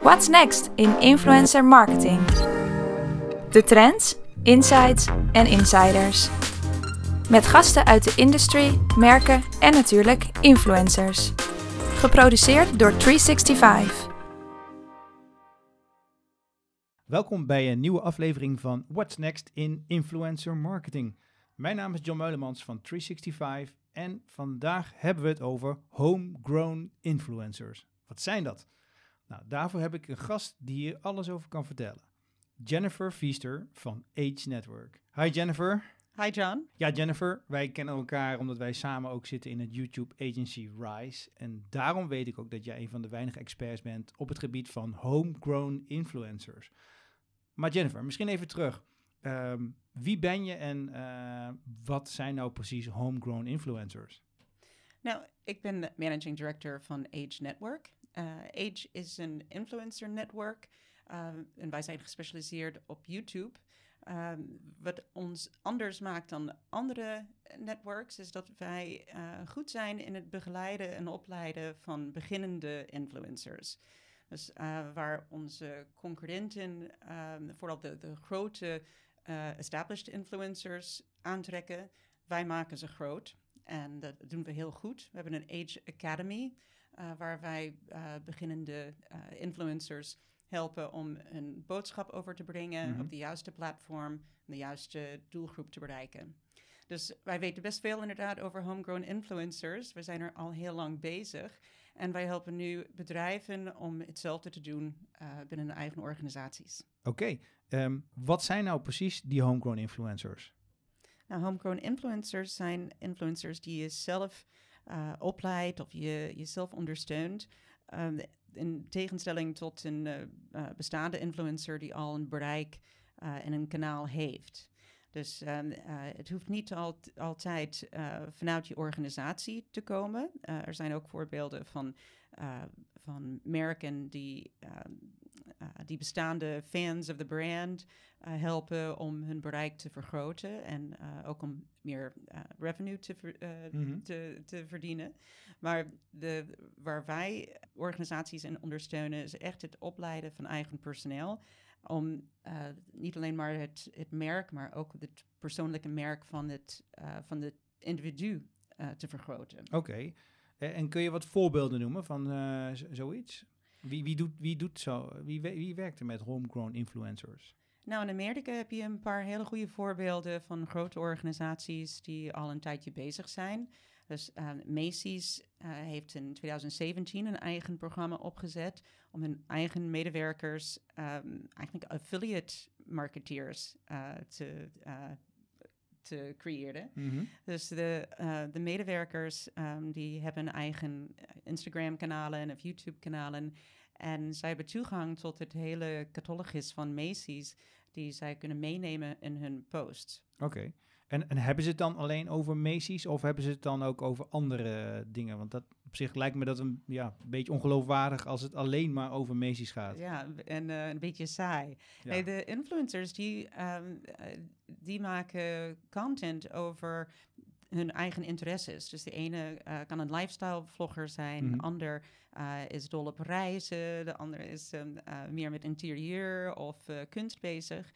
What's next in influencer marketing? De trends, insights en insiders. Met gasten uit de industry, merken en natuurlijk influencers. Geproduceerd door 365. Welkom bij een nieuwe aflevering van What's Next in Influencer Marketing. Mijn naam is John Meulemans van 365 en vandaag hebben we het over homegrown influencers. Wat zijn dat? Nou, daarvoor heb ik een gast die hier alles over kan vertellen. Jennifer Feaster van Age Network. Hi Jennifer. Hi John. Ja, Jennifer, wij kennen elkaar omdat wij samen ook zitten in het YouTube Agency Rise. En daarom weet ik ook dat jij een van de weinige experts bent op het gebied van homegrown influencers. Maar Jennifer, misschien even terug. Ehm, wie ben je en uh, wat zijn nou precies homegrown influencers? Nou, ik ben de managing director van Age Network. Uh, Age is een influencer network uh, en wij zijn gespecialiseerd op YouTube. Um, wat ons anders maakt dan andere networks is dat wij uh, goed zijn in het begeleiden en opleiden van beginnende influencers. Dus waar onze concurrenten, um, vooral de, de grote established influencers aantrekken, wij maken ze groot. En dat doen we heel goed. We hebben een Age Academy, waar wij beginnende influencers helpen om een boodschap over te brengen mm -hmm. op de juiste platform, de juiste doelgroep te bereiken. Dus wij weten best veel inderdaad over homegrown influencers. We zijn er al heel lang bezig. En wij helpen nu bedrijven om hetzelfde te doen uh, binnen de eigen organisaties. Oké, okay. um, wat zijn nou precies die homegrown influencers? Nou, homegrown influencers zijn influencers die je zelf uh, opleidt of je jezelf ondersteunt. Um, in tegenstelling tot een uh, uh, bestaande influencer die al een bereik en een kanaal heeft. Dus um, het hoeft niet al, altijd vanuit je organisatie te komen. er zijn ook voorbeelden van, van merken die, die bestaande fans of the brand helpen om hun bereik te vergroten en ook om meer revenue te, ver, mm -hmm. te, te verdienen. Maar de, waar wij organisaties in ondersteunen, is echt het opleiden van eigen personeel. Om uh, niet alleen maar het, het merk, maar ook het persoonlijke merk van het, uh, van het individu uh, te vergroten. Oké. Okay. En kun je wat voorbeelden noemen van zoiets? Wie, wie, doet, wie doet zo? Wie, wie werkt er met homegrown influencers? Nou, in Amerika heb je een paar hele goede voorbeelden van grote organisaties die al een tijdje bezig zijn. Dus uh, Macy's uh, heeft in 2017 een eigen programma opgezet om hun eigen medewerkers, um, eigenlijk affiliate marketeers, uh, te, te creëren. Mm -hmm. Dus de, de medewerkers um, die hebben eigen Instagram-kanalen of YouTube-kanalen. En zij hebben toegang tot het hele catalogus van Macy's, die zij kunnen meenemen in hun posts. Oké. Okay. En, en hebben ze het dan alleen over Macy's of hebben ze het dan ook over andere dingen? Want dat op zich lijkt me dat een, ja, een beetje ongeloofwaardig als het alleen maar over Macy's gaat. Ja, en uh, een beetje saai. Ja. Nee, de influencers die, um, die maken content over hun eigen interesses. Dus de ene uh, kan een lifestyle vlogger zijn, mm-hmm. de ander uh, is dol op reizen, de ander is um, uh, meer met interieur of kunst bezig.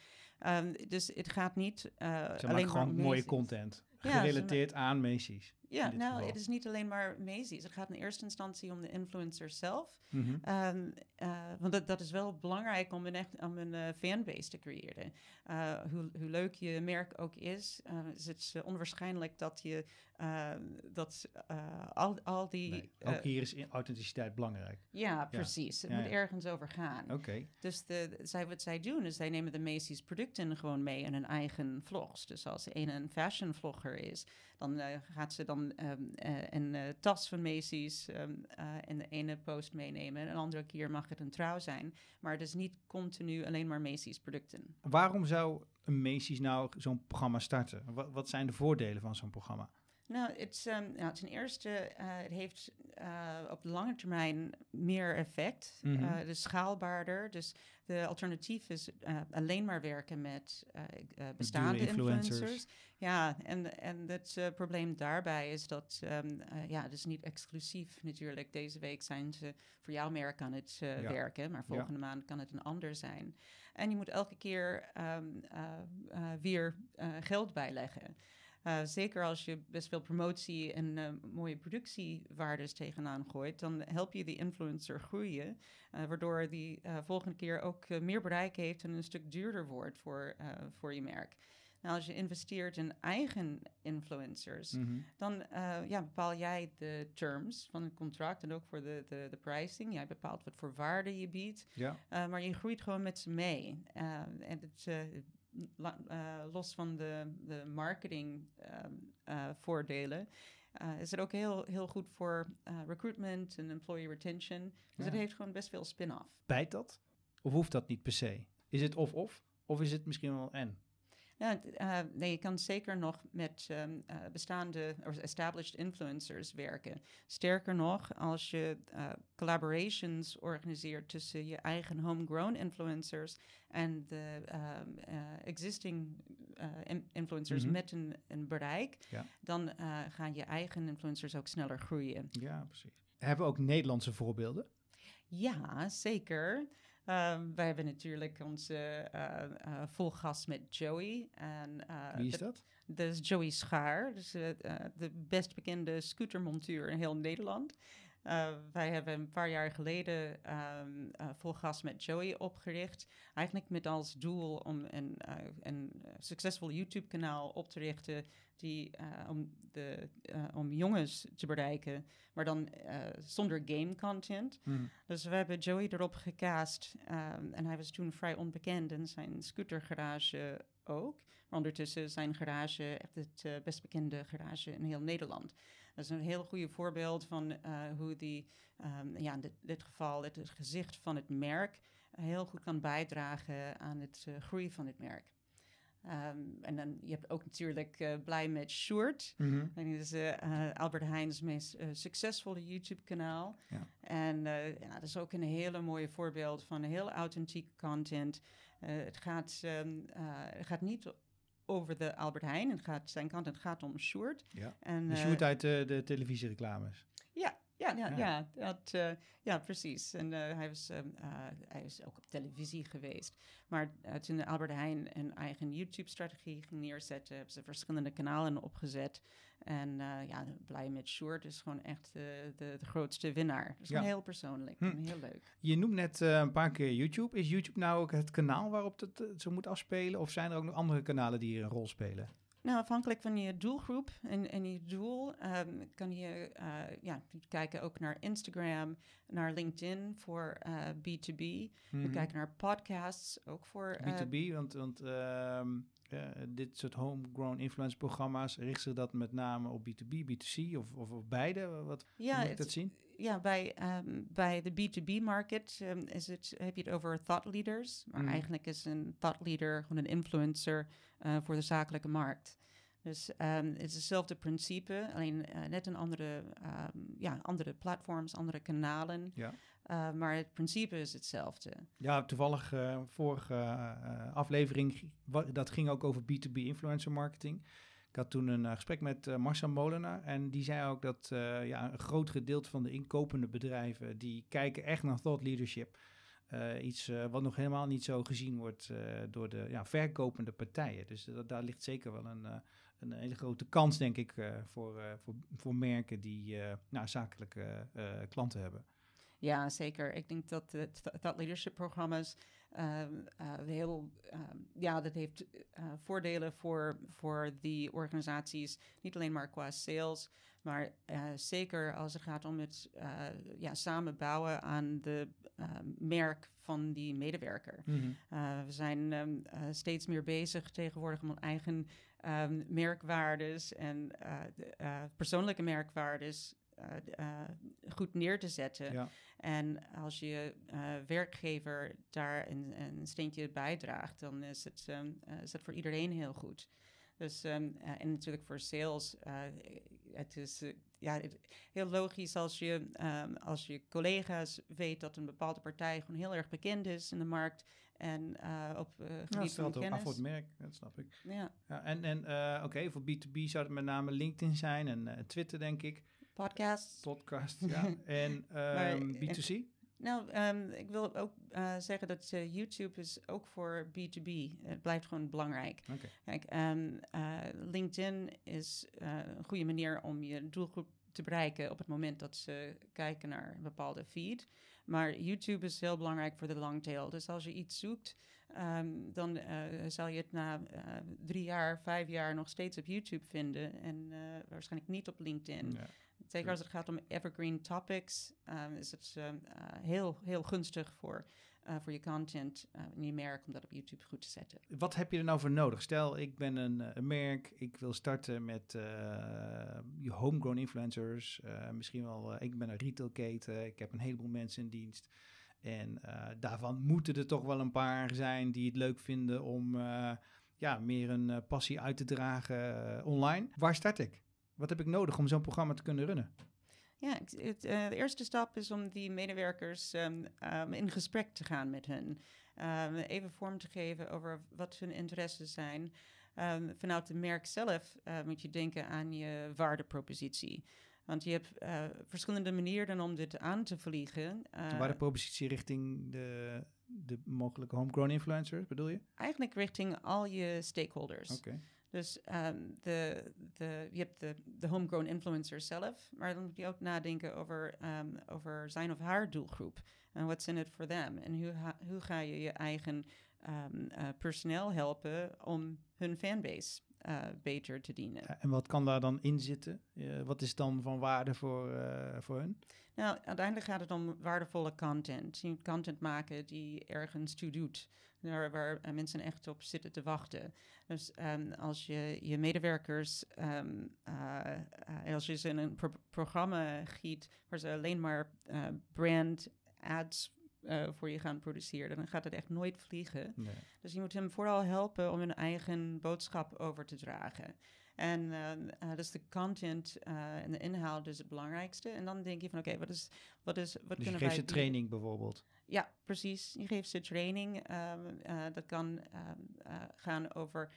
Um, dus het gaat niet uh, alleen gewoon maar mooie content. Gerelateerd ja, aan Macy's. Ja, nou, geval. het is niet alleen maar Macy's. Het gaat in eerste instantie om de influencer zelf. Mm -hmm. um, uh, want dat, dat is wel belangrijk om een, echt, om een uh, fanbase te creëren. Uh, hoe, hoe leuk je merk ook is, is het onwaarschijnlijk dat je dat al, al die... Nee, ook hier is authenticiteit belangrijk. Ja, precies. Ja. Het ja, moet ergens over gaan. Oké. Okay. Dus de, zij, wat zij doen, is zij nemen de Macy's producten gewoon mee in hun eigen vlogs. Dus als een een fashion vlogger is, dan gaat ze dan um, uh, een tas van Macy's um, uh, in de ene post meenemen. En een andere keer mag het een trouw zijn. Maar het is niet continu alleen maar Macy's producten. Waarom zou een Macy's nou zo'n programma starten? Wat, wat zijn de voordelen van zo'n programma? Nou, het, um, nou, ten eerste, uh, het heeft uh, op de lange termijn meer effect, mm -hmm. dus schaalbaarder. Dus de alternatief is alleen maar werken met bestaande influencers. influencers. Ja, en, en het probleem daarbij is dat, um, ja, het is niet exclusief natuurlijk. Deze week zijn ze voor jouw merk aan het ja. werken, maar volgende ja. maand kan het een ander zijn. En je moet elke keer um, weer geld bijleggen. Uh, zeker als je best veel promotie en uh, mooie productiewaardes tegenaan gooit, dan help je die influencer groeien, uh, waardoor die volgende keer ook meer bereik heeft en een stuk duurder wordt voor, voor je merk. Nou, als je investeert in eigen influencers, mm -hmm. dan ja, bepaal jij de terms van het contract en ook voor de, de, de pricing. Jij bepaalt wat voor waarde je biedt, ja. maar je groeit gewoon met ze mee. en het uh, los van de, de marketing um, uh, voordelen, uh, is het ook heel, heel goed voor recruitment en employee retention. Dus ja. het heeft gewoon best veel spin-off. Bijt dat? Of hoeft dat niet per se? Is het of-of? Of is het misschien wel en? Nou, uh, nee, je kan zeker nog met um, uh, bestaande of established influencers werken. Sterker nog, als je uh, collaborations organiseert tussen je eigen homegrown influencers en de um, existing influencers mm -hmm. met een, een bereik, ja. dan gaan je eigen influencers ook sneller groeien. Ja, precies. Hebben we ook Nederlandse voorbeelden? Ja, zeker. Um, wij hebben natuurlijk onze uh, uh, volgas met Joey. En, uh, Wie is dat? Dat is Joey Schaar, dus, de best bekende scootermontuur in heel Nederland. Wij hebben een paar jaar geleden um, volgas met Joey opgericht. Eigenlijk met als doel om een, een succesvol YouTube-kanaal op te richten die, uh, om, de, uh, om jongens te bereiken, maar dan uh, zonder game content. Mm. Dus we hebben Joey erop gecast um, en hij was toen vrij onbekend en zijn scootergarage ook. Maar ondertussen zijn garage echt het best bekende garage in heel Nederland. Dat is een heel goede voorbeeld van hoe die, um, ja, in dit, dit geval het, het, gezicht van het merk heel goed kan bijdragen aan het groei van het merk. Um, en dan, je hebt ook natuurlijk uh, Blij met Short. Mm -hmm. Dat is uh, Albert Heijn's meest succesvolle YouTube-kanaal. Ja. En ja, dat is ook een hele mooie voorbeeld van heel authentieke content. het, gaat, um, het gaat niet over de Albert Heijn. Het gaat, zijn content gaat om Short. Ja. En, de Short uit de, de televisiereclames. Ja, ja, ja, ja. ja, dat, uh, ja precies. En uh, hij, was, uh, hij is ook op televisie geweest. Maar toen Albert Heijn een eigen YouTube-strategie ging neerzetten, hebben ze verschillende kanalen opgezet. En ja, blij met Short is gewoon echt de, de, grootste winnaar. Dat is ja. heel persoonlijk hm. en heel leuk. Je noemt net een paar keer YouTube. Is YouTube nou ook het kanaal waarop het zo moet afspelen? Of zijn er ook nog andere kanalen die hier een rol spelen? Nou, afhankelijk van je doelgroep en, en je doel um, kan je uh, ja, kijken ook naar Instagram, naar LinkedIn voor uh, B2B. Mm -hmm. We kijken naar podcasts ook voor... Uh, B2B, want, want um, dit soort homegrown influence programma's, richten ze dat met name op B2B, B2C of, of, of beide? Wat ja, moet ik dat zien? Ja, bij, um, bij de B2B-market um, is het, heb je het over thought leaders. Maar mm. eigenlijk is een thought leader gewoon een influencer uh, voor de zakelijke markt. Dus um, het is hetzelfde principe, alleen uh, net een andere, um, ja, andere platforms, andere kanalen. Ja. Uh, maar het principe is hetzelfde. Ja, toevallig uh, vorige aflevering, dat ging ook over B2B influencer marketing. Ik had toen een gesprek met Marcel Molenaar en die zei ook dat ja, een groot gedeelte van de inkopende bedrijven, die kijken echt naar thought leadership. Uh, iets uh, wat nog helemaal niet zo gezien wordt uh, door de ja, verkopende partijen. Dus daar ligt zeker wel een, een hele grote kans, denk ik, voor, voor, voor merken die nou, zakelijke klanten hebben. Ja, zeker. Ik denk dat dat leadership programma's heel, ja, dat heeft voordelen voor, voor die organisaties. Niet alleen maar qua sales, maar uh, zeker als het gaat om het uh, ja, samenbouwen aan de uh, merk van die medewerker. Mm -hmm. we zijn um, steeds meer bezig tegenwoordig om eigen um, merkwaardes en de, persoonlijke merkwaardes goed neer te zetten. Ja. En als je werkgever daar een, een steentje bijdraagt, dan is het, um, is het voor iedereen heel goed. Dus, um, en natuurlijk voor sales, het, is, het ja, heel logisch als je, ehm, als je collega's weet dat een bepaalde partij gewoon heel erg bekend is in de markt en eh, op eh Ja, gebied dat van ook af kennis. voor het merk, dat snap ik. Ja, Ja, en en eh, oké, voor B2B zou het met name LinkedIn zijn en eh, Twitter, denk ik. podcasts. Podcast, ja. En Maar ehm, in- B2C? Nou, ehm, ik wil ook eh, zeggen dat eh, YouTube is ook voor B2B. Het blijft gewoon belangrijk. Kijk, ehm, eh, LinkedIn is een goede manier om je doelgroep te bereiken op het moment dat ze kijken naar een bepaalde feed. Maar YouTube is heel belangrijk voor de long tail. Dus als je iets zoekt, ehm, dan zal je het na drie jaar, vijf jaar nog steeds op YouTube vinden. En waarschijnlijk niet op LinkedIn. Ja. Zeker als het gaat om evergreen topics, ehm, is het ehm, eh, heel, heel gunstig voor, eh, voor je content eh, en je merk om dat op YouTube goed te zetten. Wat heb je er nou voor nodig? Stel, ik ben een, een merk, ik wil starten met je homegrown influencers. misschien wel, ik ben een retailketen, ik heb een heleboel mensen in dienst. En daarvan moeten er toch wel een paar zijn die het leuk vinden om ja, meer een passie uit te dragen online. Waar start ik? Wat heb ik nodig om zo'n programma te kunnen runnen? Ja, het, eh, de eerste stap is om die medewerkers ehm, ehm, in gesprek te gaan met hen. Ehm, even vorm te geven over wat hun interesses zijn. Vanuit het merk zelf eh, moet je denken aan je waardepropositie. Want je hebt eh, verschillende manieren om dit aan te vliegen. De propositie richting de, de mogelijke homegrown influencers, bedoel je? eigenlijk richting al je stakeholders. Oké. Dus ehm, de, de, je hebt de, de homegrown influencer zelf, maar dan moet je ook nadenken over, ehm, over zijn of haar doelgroep. En what's in it for them? En hoe, hoe ga je je eigen ehm, eh, personeel helpen om hun fanbase eh, beter te dienen? Ja, En wat kan daar dan in zitten? Eh, wat is dan van waarde voor, eh, voor hun? Nou, uiteindelijk gaat het om waardevolle content. Je moet content maken die ergens toe doet. Waar, waar mensen echt op zitten te wachten. Dus ehm, als je je medewerkers, ehm, eh, eh, als je ze in een pro- programma giet waar ze alleen maar brand ads eh, voor je gaan produceren, dan gaat het echt nooit vliegen. Nee. Dus je moet hem vooral helpen om hun eigen boodschap over te dragen. En eh, eh, dus de content en de inhoud is het belangrijkste. En dan denk je van, oké, wat is, wat is, wat Dus je kunnen geeft wij ze training bijvoorbeeld. Ja, precies. Je geeft ze training. Ehm, eh, dat kan ehm, eh, gaan over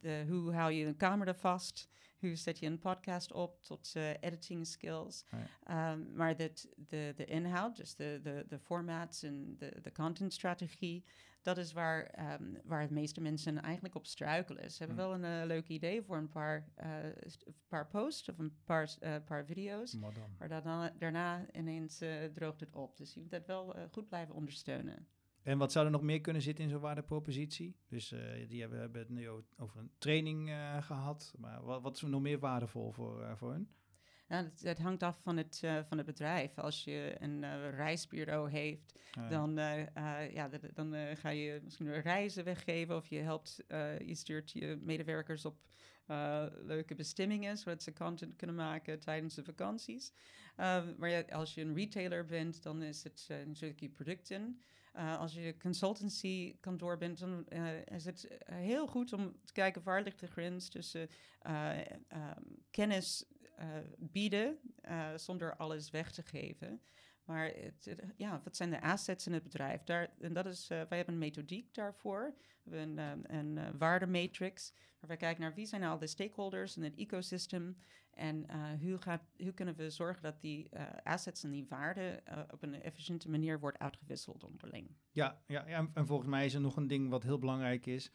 de, hoe hou je een camera vast, hoe zet je een podcast op, tot eh, editing skills. Ehm, maar dit, de, de inhoud, dus de, de, de formats en de, de contentstrategie, dat is waar, ehm, waar de meeste mensen eigenlijk op struikelen. Ze hebben Hm. wel een eh, leuk idee voor een paar, een paar posts of een paar, paar video's. Maar dan. Maar daarna, daarna ineens droogt het op. Dus je moet dat wel goed blijven ondersteunen. En wat zou er nog meer kunnen zitten in zo'n waardepropositie? Dus eh, die hebben, hebben het nu over een training eh, gehad. Maar wat, wat is er nog meer waardevol voor, eh, voor hun? Nou, het, het hangt af van het, van het bedrijf. Als je een reisbureau heeft, dan, ja, dan ga je misschien reizen weggeven of je helpt, je stuurt je medewerkers op leuke bestemmingen, zodat ze content kunnen maken tijdens de vakanties. Eh, maar ja, als je een retailer bent, dan is het eh, natuurlijk je producten. Eh, als je consultancy kantoor bent, dan eh, is het eh, heel goed om te kijken waar ligt de grens tussen eh, ehm, kennis bieden zonder alles weg te geven. Maar het, ja, wat zijn de assets in het bedrijf? Daar, en dat is, eh, wij hebben een methodiek daarvoor. We hebben een, ehm, een eh, waardematrix. Waar wij kijken naar wie zijn nou de stakeholders in het ecosystem. En eh, hoe, gaat, hoe kunnen we zorgen dat die eh, assets en die waarden eh, op een efficiënte manier wordt uitgewisseld onderling. ja, ja, ja, en- en volgens mij is er nog een ding wat heel belangrijk is.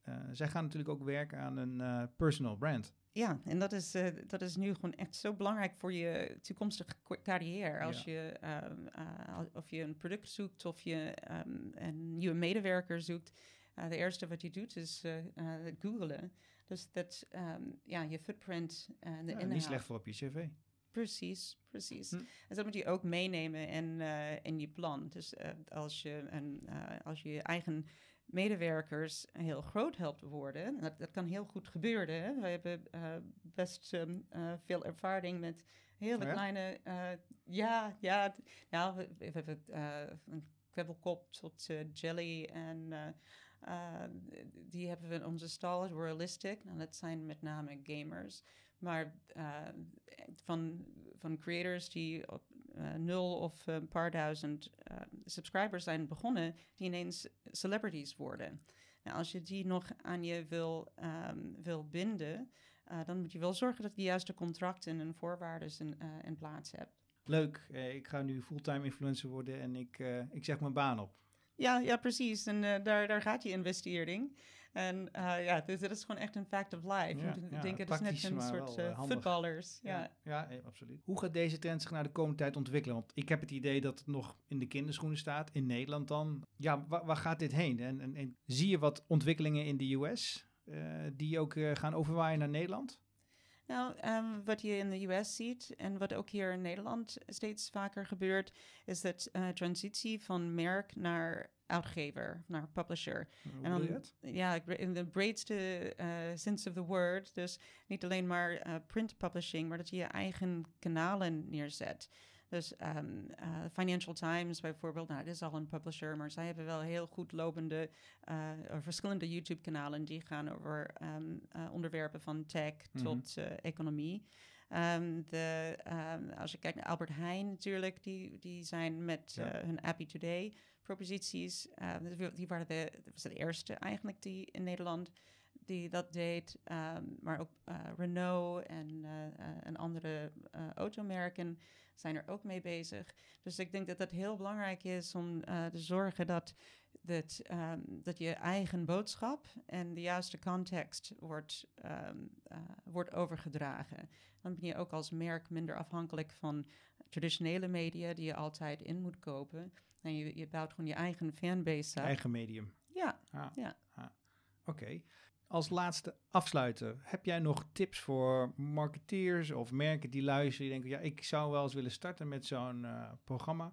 Eh, zij gaan natuurlijk ook werken aan een eh, personal brand. Ja, en dat is, eh, dat is nu gewoon echt zo belangrijk voor je toekomstige carrière. Als je, ehm, eh, of je een product zoekt of je ehm, een nieuwe medewerker zoekt. eh, de eerste wat je doet is googlen. Dus dat, ehm, ja, je footprint en de Ja, niet slecht voor op je cv. Precies, precies. Hm. En dat moet je ook meenemen in, in je plan. Dus als, je een, als je je eigen medewerkers heel groot helpt worden, en dat, dat kan heel goed gebeuren. Hè? Wij hebben eh, best ehm, eh, veel ervaring met hele ja? kleine... eh, ja, ja, nou, we, we hebben een kwebbelkop tot jelly en... die hebben we in onze stal, Realistic. Nou, dat zijn met name gamers. Maar uh, van, van creators die op uh, nul of een paar duizend uh, subscribers zijn begonnen, die ineens celebrities worden. Nou, als je die nog aan je wil, um, wil binden, dan moet je wel zorgen dat je de juiste contracten en voorwaarden in, in plaats hebt. Leuk, ik ga nu fulltime influencer worden en ik, ik zeg mijn baan op. Ja, ja precies. En daar, daar gaat je investering. En uh, ja, dus dat is gewoon echt een fact of life. Ja, ik ja, denk, het is net een soort uh, voetballers. Ja, ja. ja, absoluut. Hoe gaat deze trend zich naar de komende tijd ontwikkelen? Want ik heb het idee dat het nog in de kinderschoenen staat, in Nederland dan. Ja, waar, waar gaat dit heen? En, en, en, zie je wat ontwikkelingen in de US uh, die ook gaan overwaaien naar Nederland? Nou, um, wat je in de US ziet en wat ook hier in Nederland steeds vaker gebeurt, is dat uh, transitie van merk naar uitgever, naar publisher. Hoe en dan, ja, in de breedste uh, sense of the word. Dus niet alleen maar uh, print publishing, maar dat je je eigen kanalen neerzet. Dus um, uh, Financial Times bijvoorbeeld, nou, dit is al een publisher, maar zij hebben wel heel goed lopende uh, verschillende YouTube-kanalen die gaan over um, uh, onderwerpen van tech -hmm. tot economie. Um, de, als je kijkt naar Albert Heijn natuurlijk, die, die zijn met ja. hun Happy Today proposities. die waren de, dat was de eerste eigenlijk die in Nederland die dat deed. Um, maar ook uh, Renault en, uh, uh, en andere automerken zijn er ook mee bezig. Dus ik denk dat het heel belangrijk is om te zorgen dat, dat, um, dat je eigen boodschap en de juiste context wordt, um, wordt overgedragen. Dan ben je ook als merk minder afhankelijk van traditionele media die je altijd in moet kopen. En je, je bouwt gewoon je eigen fanbase Eigen medium. Ja, ah, ja. Ah. Oké. Okay. Als laatste afsluiten, heb jij nog tips voor marketeers of merken die luisteren? Die denken, ja, ik zou wel eens willen starten met zo'n uh, programma.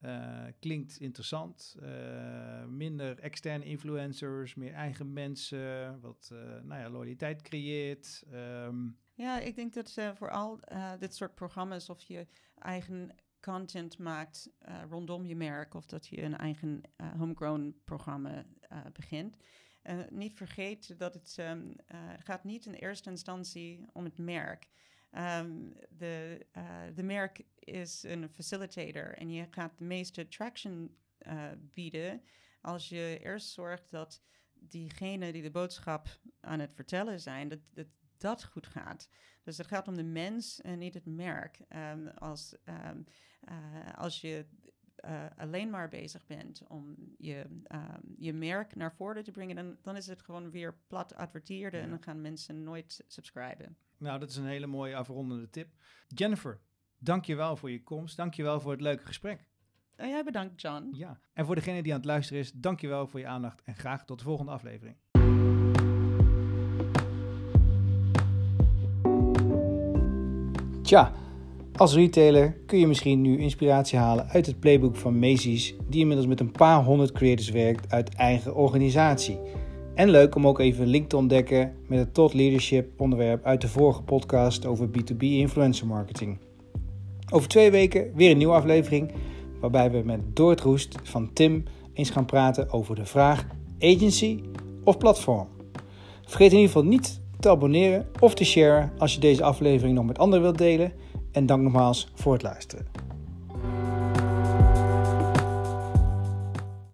Uh, klinkt interessant. Uh, minder externe influencers, meer eigen mensen, wat nou ja, loyaliteit creëert. Um. Ja, ik denk dat vooral dit soort programma's, of je eigen content maakt rondom je merk, of dat je een eigen homegrown programma begint en niet vergeet dat het um, uh, gaat niet in eerste instantie om het merk. De, uh, de merk is een facilitator en je gaat de meeste traction uh, bieden als je eerst zorgt dat diegene die de boodschap aan het vertellen zijn, dat, dat dat goed gaat. Dus het gaat om de mens en niet het merk. Um, als, als je uh, alleen maar bezig bent om je, um, je merk naar voren te brengen, dan, dan is het gewoon weer plat adverteerde ja. en dan gaan mensen nooit subscriben. Nou, dat is een hele mooie afrondende tip. Jennifer, dankjewel voor je komst. Dankjewel voor het leuke gesprek. En jij bedankt, John. Ja, en voor degene die aan het luisteren is, dankjewel voor je aandacht en graag tot de volgende aflevering. Tja. Als retailer kun je misschien nu inspiratie halen uit het playbook van Macy's, die inmiddels met een paar honderd creators werkt uit eigen organisatie. En leuk om ook even een link te ontdekken met het Thought Leadership onderwerp uit de vorige podcast over B2B influencer marketing. Over twee weken weer een nieuwe aflevering waarbij we met Doort Roest van Tim eens gaan praten over de vraag agency of platform. Vergeet in ieder geval niet te abonneren of te sharen als je deze aflevering nog met anderen wilt delen. En dank nogmaals voor het luisteren.